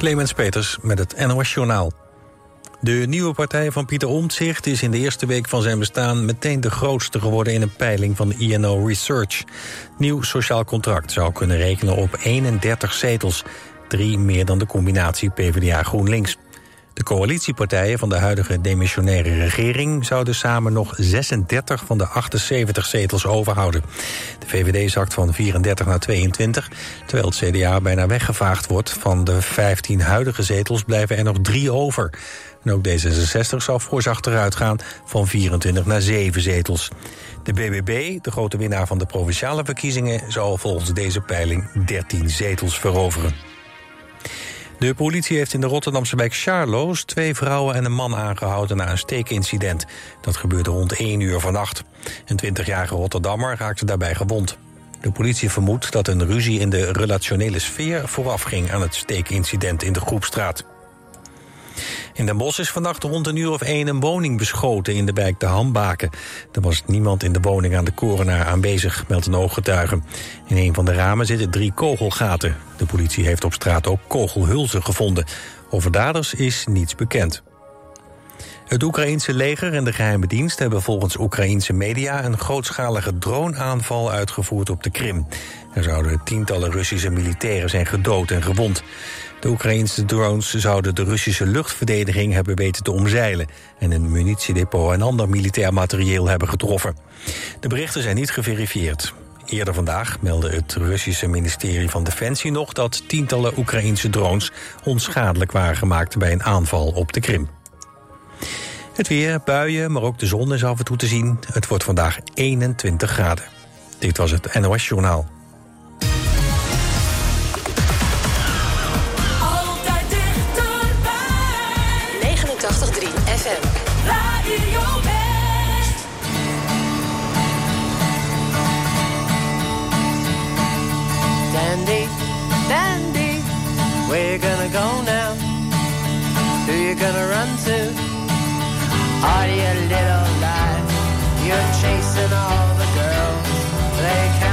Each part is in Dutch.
Clemens Peters met het NOS Journaal. De nieuwe partij van Pieter Omtzigt is in de eerste week van zijn bestaan... meteen de grootste geworden in een peiling van de INO Research. Nieuw sociaal contract zou kunnen rekenen op 31 zetels. Drie meer dan de combinatie PvdA-GroenLinks. De coalitiepartijen van de huidige demissionaire regering... zouden samen nog 36 van de 78 zetels overhouden. De VVD zakt van 34 naar 22, terwijl het CDA bijna weggevaagd wordt. Van de 15 huidige zetels blijven er nog drie over. En ook D66 zal fors achteruit gaan van 24 naar 7 zetels. De BBB, de grote winnaar van de provinciale verkiezingen... zal volgens deze peiling 13 zetels veroveren. De politie heeft in de Rotterdamse wijk Charloes... twee vrouwen en een man aangehouden na een steekincident. Dat gebeurde rond 1 uur vannacht. Een 20-jarige Rotterdammer raakte daarbij gewond. De politie vermoedt dat een ruzie in de relationele sfeer... voorafging aan het steekincident in de Groepstraat. In Den Bosch is vannacht rond een uur of één een woning beschoten in de wijk De Hambaken. Er was niemand in de woning aan de korenaar aanwezig, meldt een ooggetuige. In een van de ramen zitten drie kogelgaten. De politie heeft op straat ook kogelhulzen gevonden. Over daders is niets bekend. Het Oekraïense leger en de geheime dienst hebben volgens Oekraïense media een grootschalige droneaanval uitgevoerd op de Krim. Er zouden tientallen Russische militairen zijn gedood en gewond. De Oekraïnse drones zouden de Russische luchtverdediging hebben weten te omzeilen... en een munitiedepot en ander militair materieel hebben getroffen. De berichten zijn niet geverifieerd. Eerder vandaag meldde het Russische ministerie van Defensie nog... dat tientallen Oekraïnse drones onschadelijk waren gemaakt bij een aanval op de Krim. Het weer, buien, maar ook de zon is af en toe te zien. Het wordt vandaag 21 graden. Dit was het NOS Journaal. Dandy, Dandy, where you gonna go now? Who you gonna run to? Are you little lie? You're chasing all the girls. They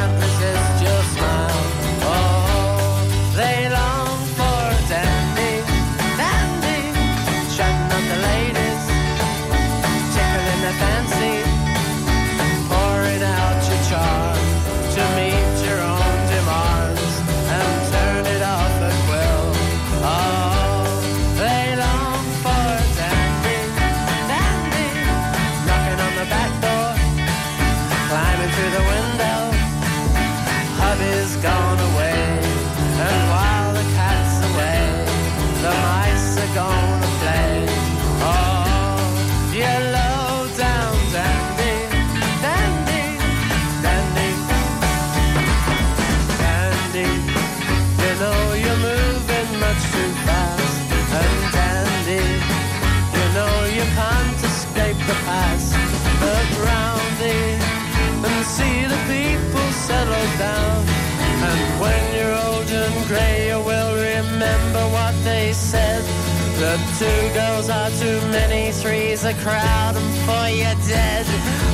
Two girls are too many, three's a crowd, and four you're dead.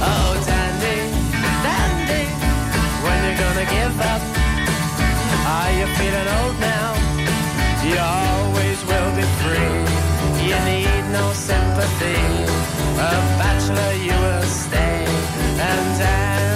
Oh, dandy, dandy, when you're gonna give up? Are you feeling old now? You always will be free. You need no sympathy. A bachelor, you will stay. And Andy,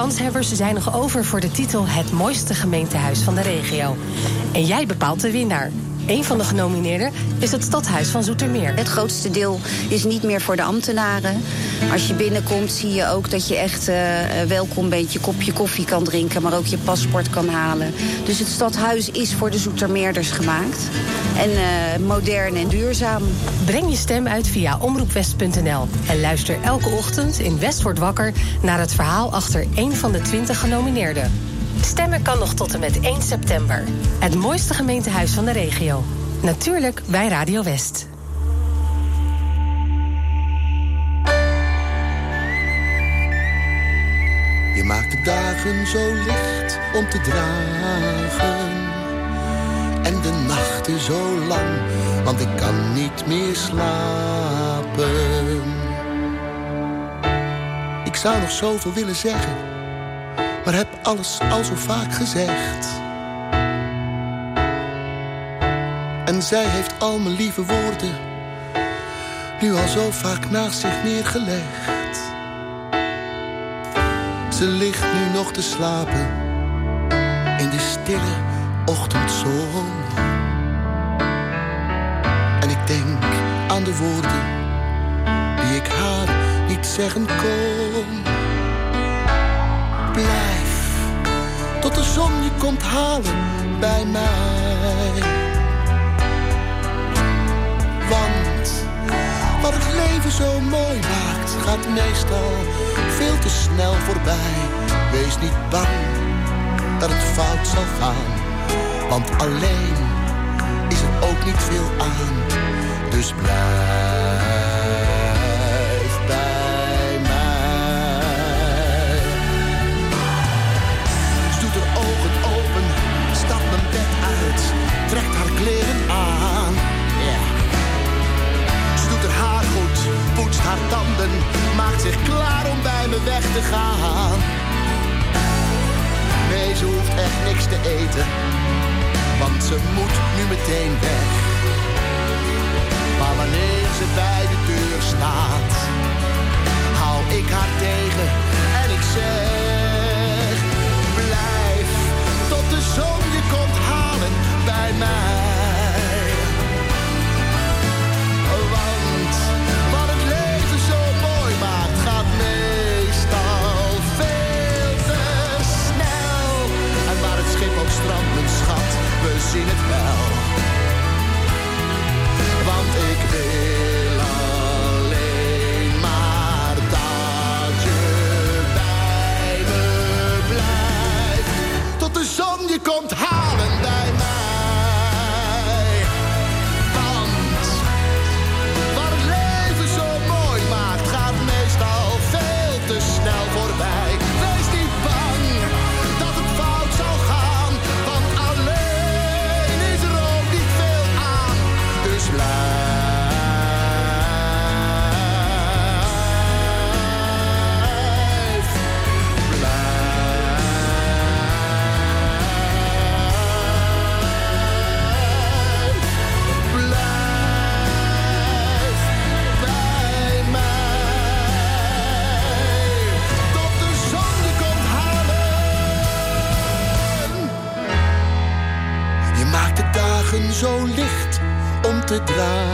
kanshebbers zijn nog over voor de titel Het mooiste gemeentehuis van de regio. En jij bepaalt de winnaar. Een van de genomineerden is het stadhuis van Zoetermeer. Het grootste deel is niet meer voor de ambtenaren. Als je binnenkomt zie je ook dat je echt uh, welkom bent. Je kopje koffie kan drinken, maar ook je paspoort kan halen. Dus het stadhuis is voor de Zoetermeerders gemaakt. En uh, modern en duurzaam. Breng je stem uit via omroepwest.nl. En luister elke ochtend in West wordt wakker... naar het verhaal achter één van de twintig genomineerden. Stemmen kan nog tot en met 1 september. Het mooiste gemeentehuis van de regio. Natuurlijk bij Radio West. Je maakt de dagen zo licht om te dragen. En de nachten zo lang, want ik kan niet meer slapen. Ik zou nog zoveel willen zeggen maar heb alles al zo vaak gezegd. En zij heeft al mijn lieve woorden nu al zo vaak naast zich neergelegd. Ze ligt nu nog te slapen in de stille ochtendzon. En ik denk aan de woorden die ik haar niet zeggen kon. Tot de zon je komt halen bij mij. Want wat het leven zo mooi maakt, gaat meestal veel te snel voorbij. Wees niet bang dat het fout zal gaan, want alleen is er ook niet veel aan. Dus blijf.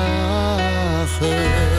Dragen.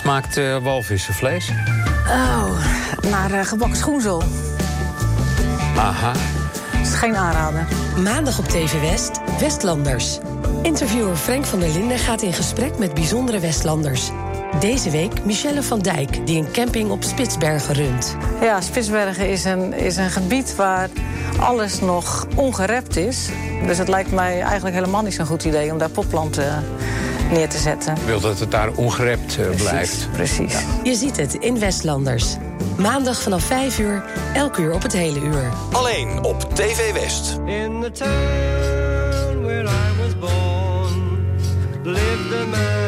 smaakt uh, eh, walvissenvlees? Oh, naar uh, gebakken schoenzel. Aha. Dat is geen aanrader. Maandag op TV West, Westlanders. Interviewer Frank van der Linden gaat in gesprek met bijzondere Westlanders. Deze week Michelle van Dijk, die een camping op Spitsbergen runt. Ja, Spitsbergen is een, is een gebied waar alles nog ongerept is. Dus het lijkt mij eigenlijk helemaal niet zo'n goed idee om daar popplanten eh, neer te zetten. Ik wil dat het daar ongerept eh, blijft. Precies. Je ziet het in Westlanders. Maandag vanaf 5 uur, elk uur op het hele uur. Alleen op TV West. In was born, man.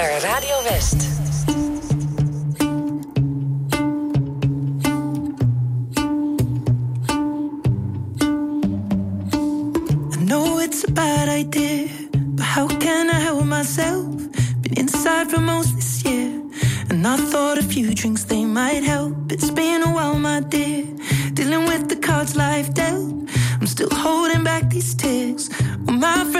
naar Radio West. I know it's a bad idea, but how can I help myself? Been inside for most this year, and I thought a few drinks they might help. It's been a while, my dear, dealing with the cards life dealt. I'm still holding back these tears. Well, my friend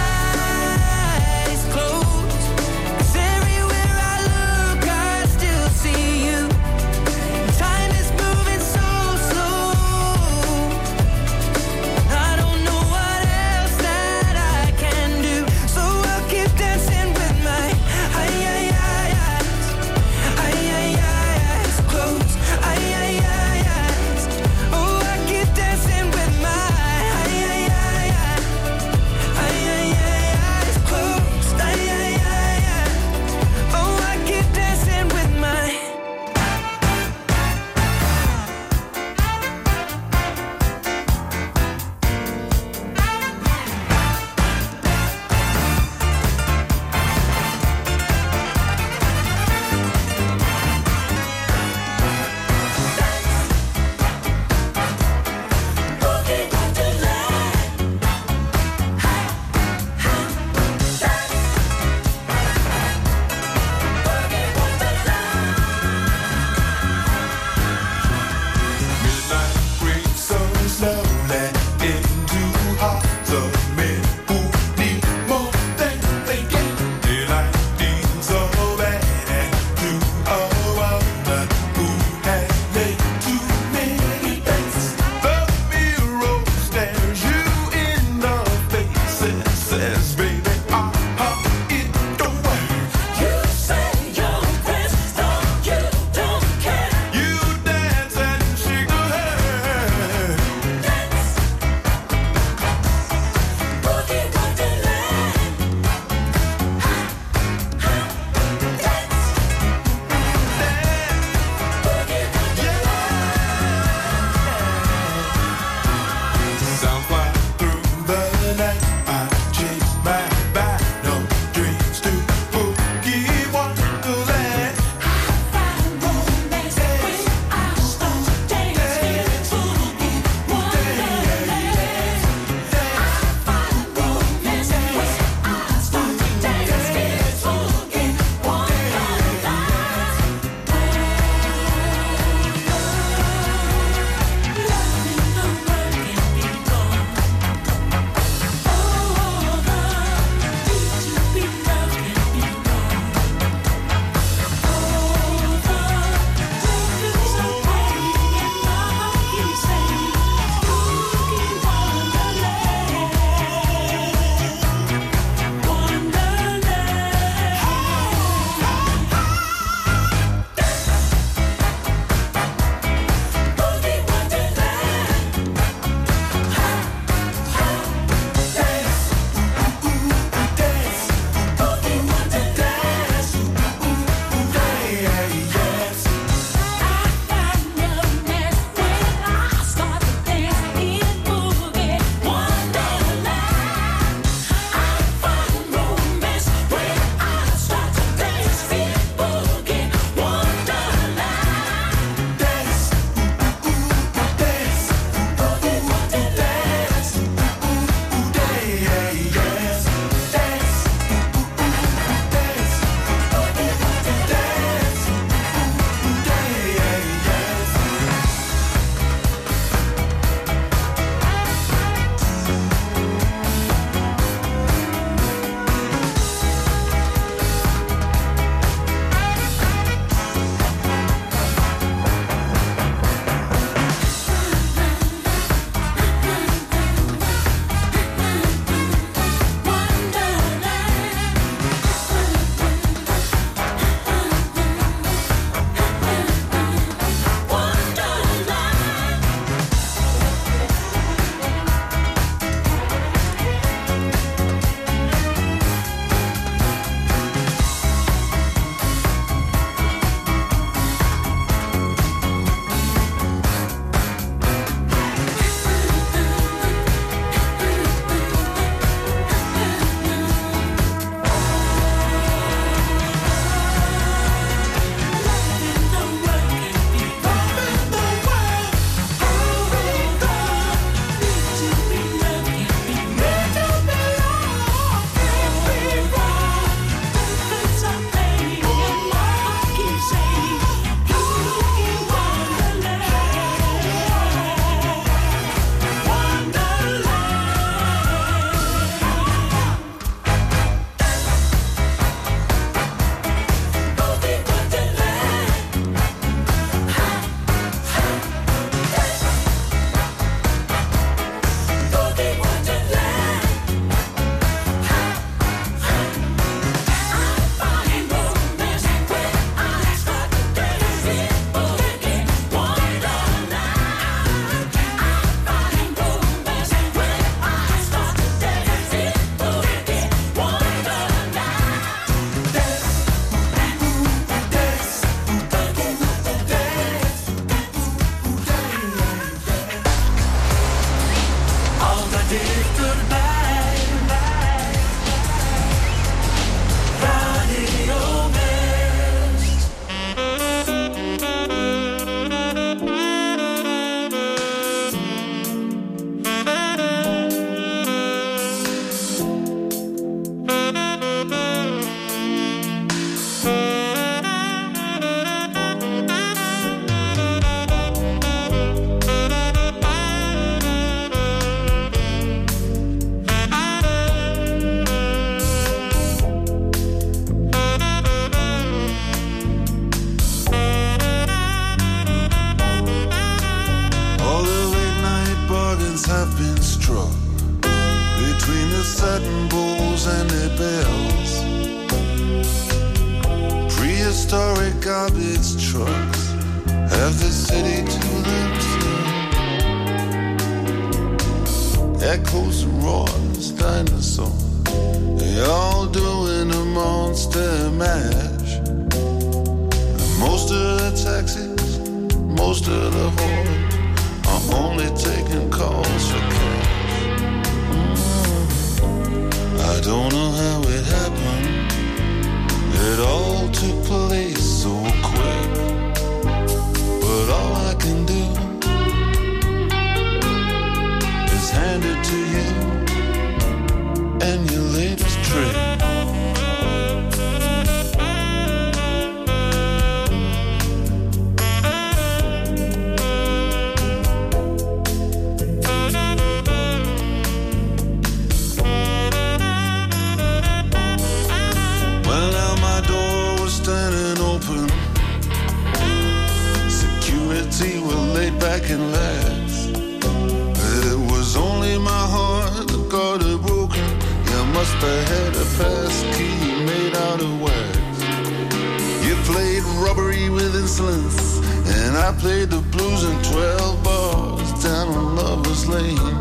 Back and. It was only my heart that got it broken. You must have had a pass key made out of wax. You played robbery with insolence, and I played the blues in 12 bars down on Lover's Lane.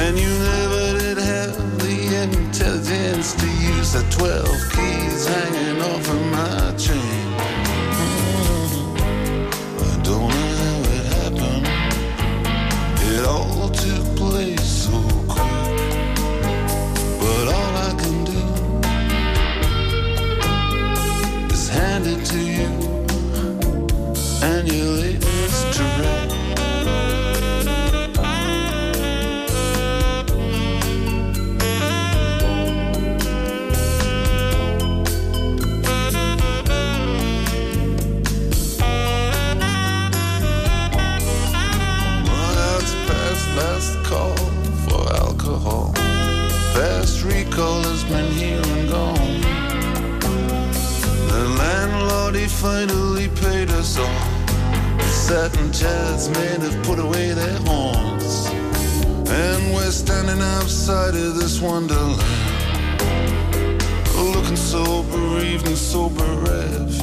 And you never did have the intelligence to use the 12 keys hanging off of my chain. Finally paid us all. The satin jazzmen have put away their horns. And we're standing outside of this wonderland. Looking so bereaved and so bereft.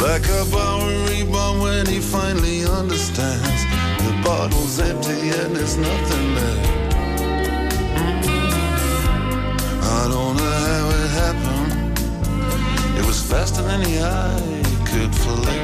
Like a Bowery bomb when he finally understands the bottle's empty and there's nothing left. many I could fling.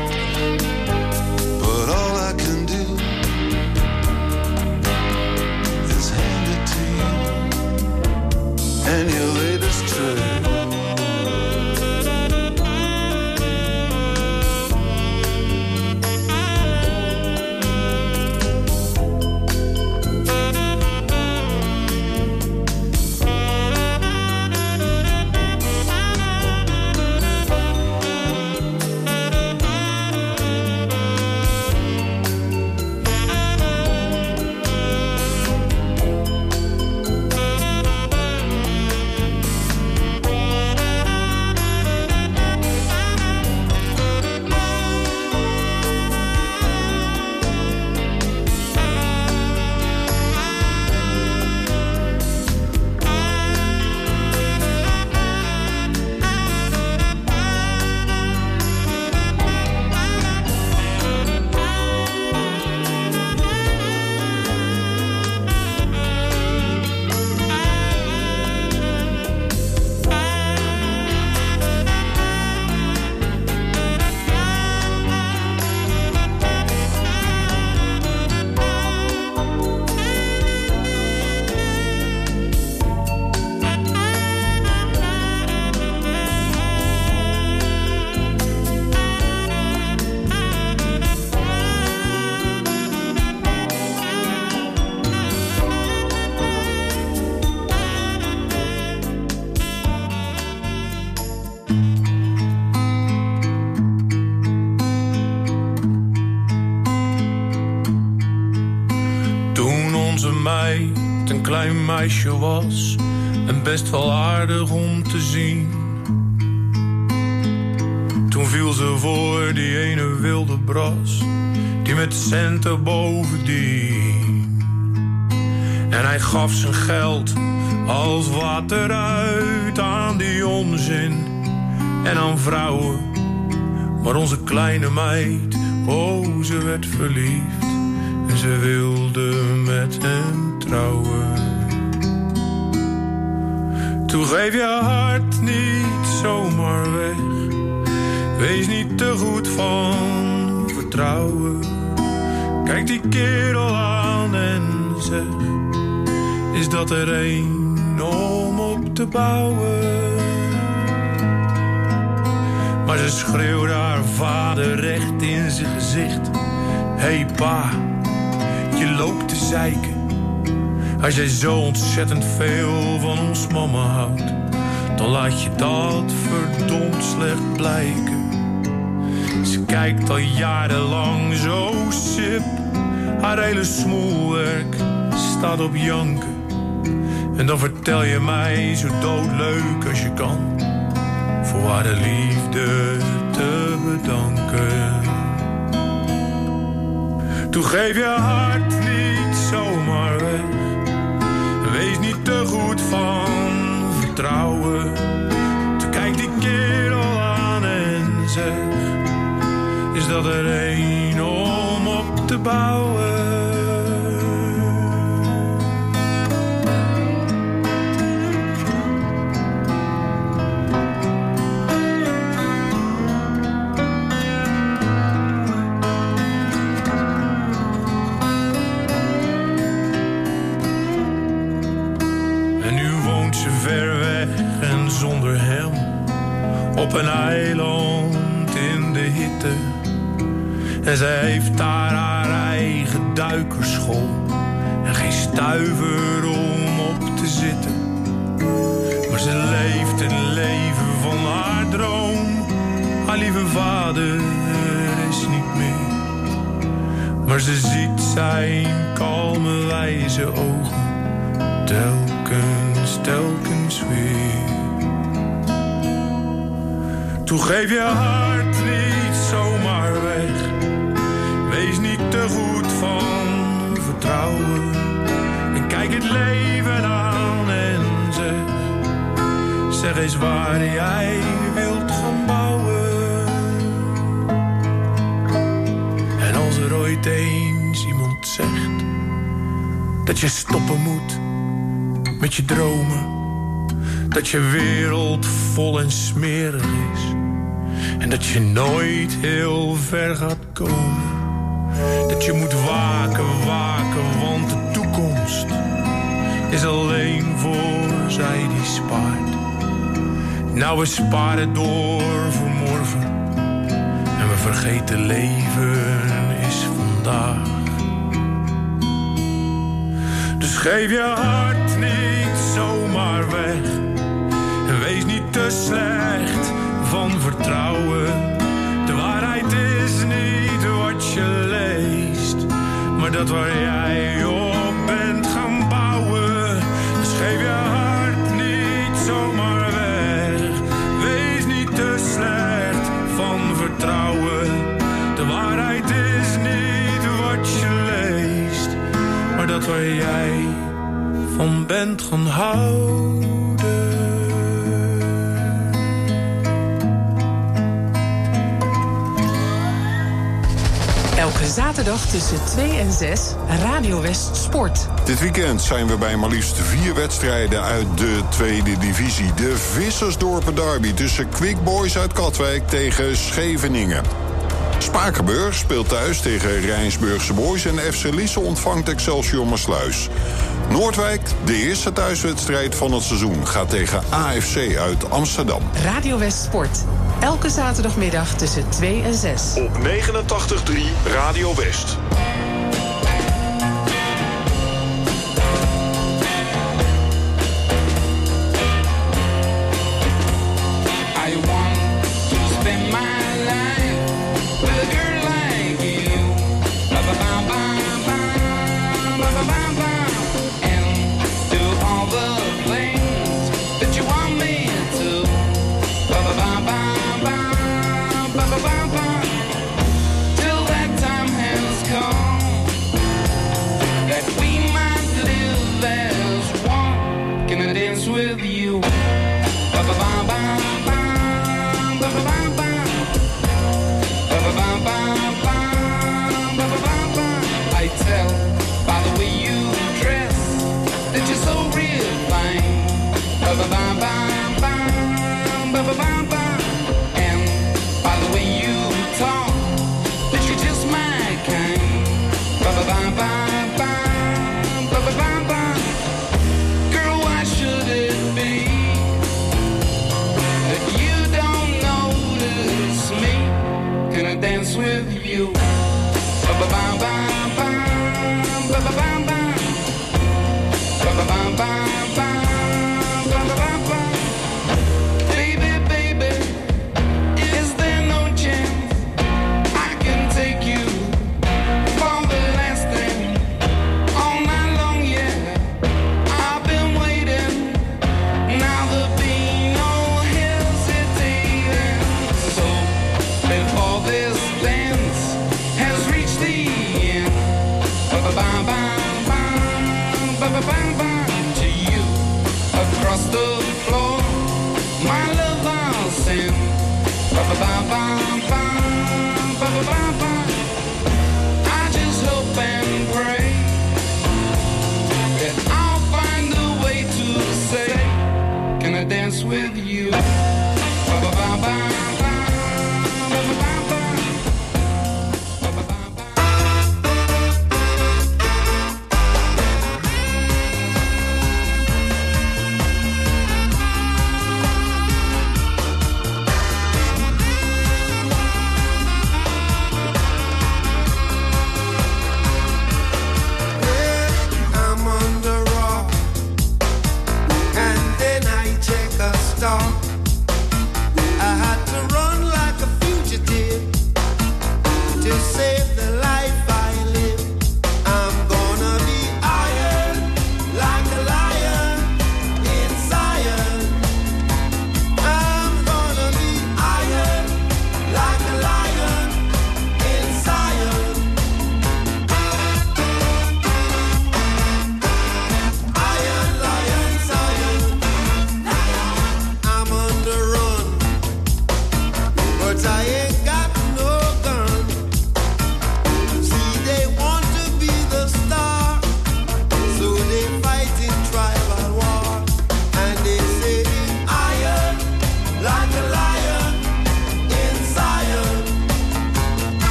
Meisje was en best wel aardig om te zien. Toen viel ze voor die ene wilde bras, die met centen bovendien. En hij gaf zijn geld als water uit aan die onzin en aan vrouwen. Maar onze kleine meid, oh, ze werd verliefd en ze wilde met hem trouwen. Toen geef je hart niet zomaar weg. Wees niet te goed van vertrouwen. Kijk die kerel aan en zeg: Is dat er een om op te bouwen? Maar ze schreeuwde haar vader recht in zijn gezicht: Hey pa, je loopt te zeiken. Als jij zo ontzettend veel van ons mama houdt, dan laat je dat verdomd slecht blijken. Ze kijkt al jarenlang zo sip, haar hele smoelwerk staat op janken. En dan vertel je mij zo doodleuk als je kan, voor haar de liefde te bedanken. Toen geef je hart niet zomaar weg. Wees niet te goed van vertrouwen. Toen kijk die kerel aan en zeg: Is dat er een om op te bouwen? Op een eiland in de hitte. En zij heeft daar haar eigen duikerschool en geen stuiver om op te zitten. Maar ze leeft een leven van haar droom. Haar lieve vader is niet meer. Maar ze ziet zijn kalme wijze ogen telkens, telkens weer. Toen geef je hart niet zomaar weg. Wees niet te goed van vertrouwen. En kijk het leven aan en zeg. Zeg eens waar jij wilt gaan bouwen. En als er ooit eens iemand zegt dat je stoppen moet met je dromen. Dat je wereld vol en smerig is. En dat je nooit heel ver gaat komen. Dat je moet waken, waken, want de toekomst is alleen voor zij die spaart. Nou, we sparen door voor morgen. En we vergeten leven is vandaag. Dus geef je hart niet zomaar weg. En wees niet te slecht van vertrouwen. De waarheid is niet wat je leest, maar dat waar jij op bent gaan bouwen. Dus geef je hart niet zomaar weg. Wees niet te slecht van vertrouwen. De waarheid is niet wat je leest, maar dat waar jij van bent gaan houden. Zaterdag tussen 2 en 6 Radio West Sport. Dit weekend zijn we bij maar liefst vier wedstrijden uit de tweede divisie. De Vissersdorpen derby tussen Quick Boys uit Katwijk tegen Scheveningen. Spakenburg speelt thuis tegen Rijnsburgse Boys... en FC Lisse ontvangt Excelsior Maasluis. Noordwijk, de eerste thuiswedstrijd van het seizoen... gaat tegen AFC uit Amsterdam. Radio West Sport. Elke zaterdagmiddag tussen 2 en 6. Op 89.3 Radio West. Thank you.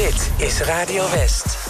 Dit is Radio West.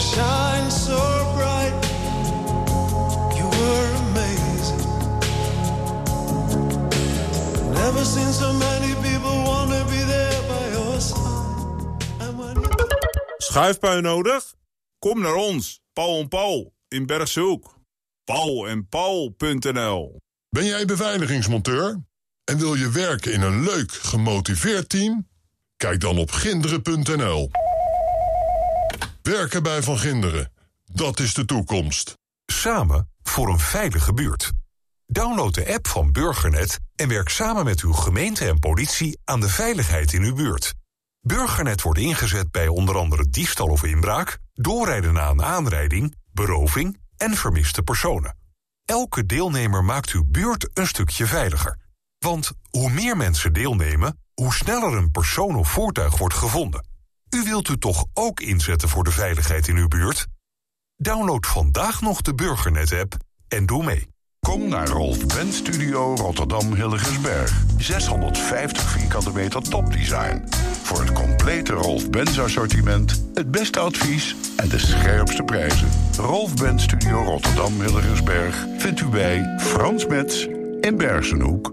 Shine so bright. You were amazing. Never seen so many people want to be there by your side. Schuifpui nodig? Kom naar ons, Paul en Paul, in Bergshoek. Paul en Paul.nl Ben jij beveiligingsmonteur? En wil je werken in een leuk, gemotiveerd team? Kijk dan op ginderen.nl. Werken bij Van Ginderen, dat is de toekomst. Samen voor een veilige buurt. Download de app van Burgernet en werk samen met uw gemeente en politie aan de veiligheid in uw buurt. Burgernet wordt ingezet bij onder andere diefstal of inbraak, doorrijden na een aanrijding, beroving en vermiste personen. Elke deelnemer maakt uw buurt een stukje veiliger. Want hoe meer mensen deelnemen, hoe sneller een persoon of voertuig wordt gevonden. U wilt u toch ook inzetten voor de veiligheid in uw buurt? Download vandaag nog de Burgernet-app en doe mee. Kom naar Rolf Benz Studio Rotterdam Hilligensberg. 650 vierkante meter topdesign. Voor het complete Rolf Benz assortiment, het beste advies en de scherpste prijzen. Rolf Benz Studio Rotterdam Hilligensberg vindt u bij Frans Metz in Bergenhoek.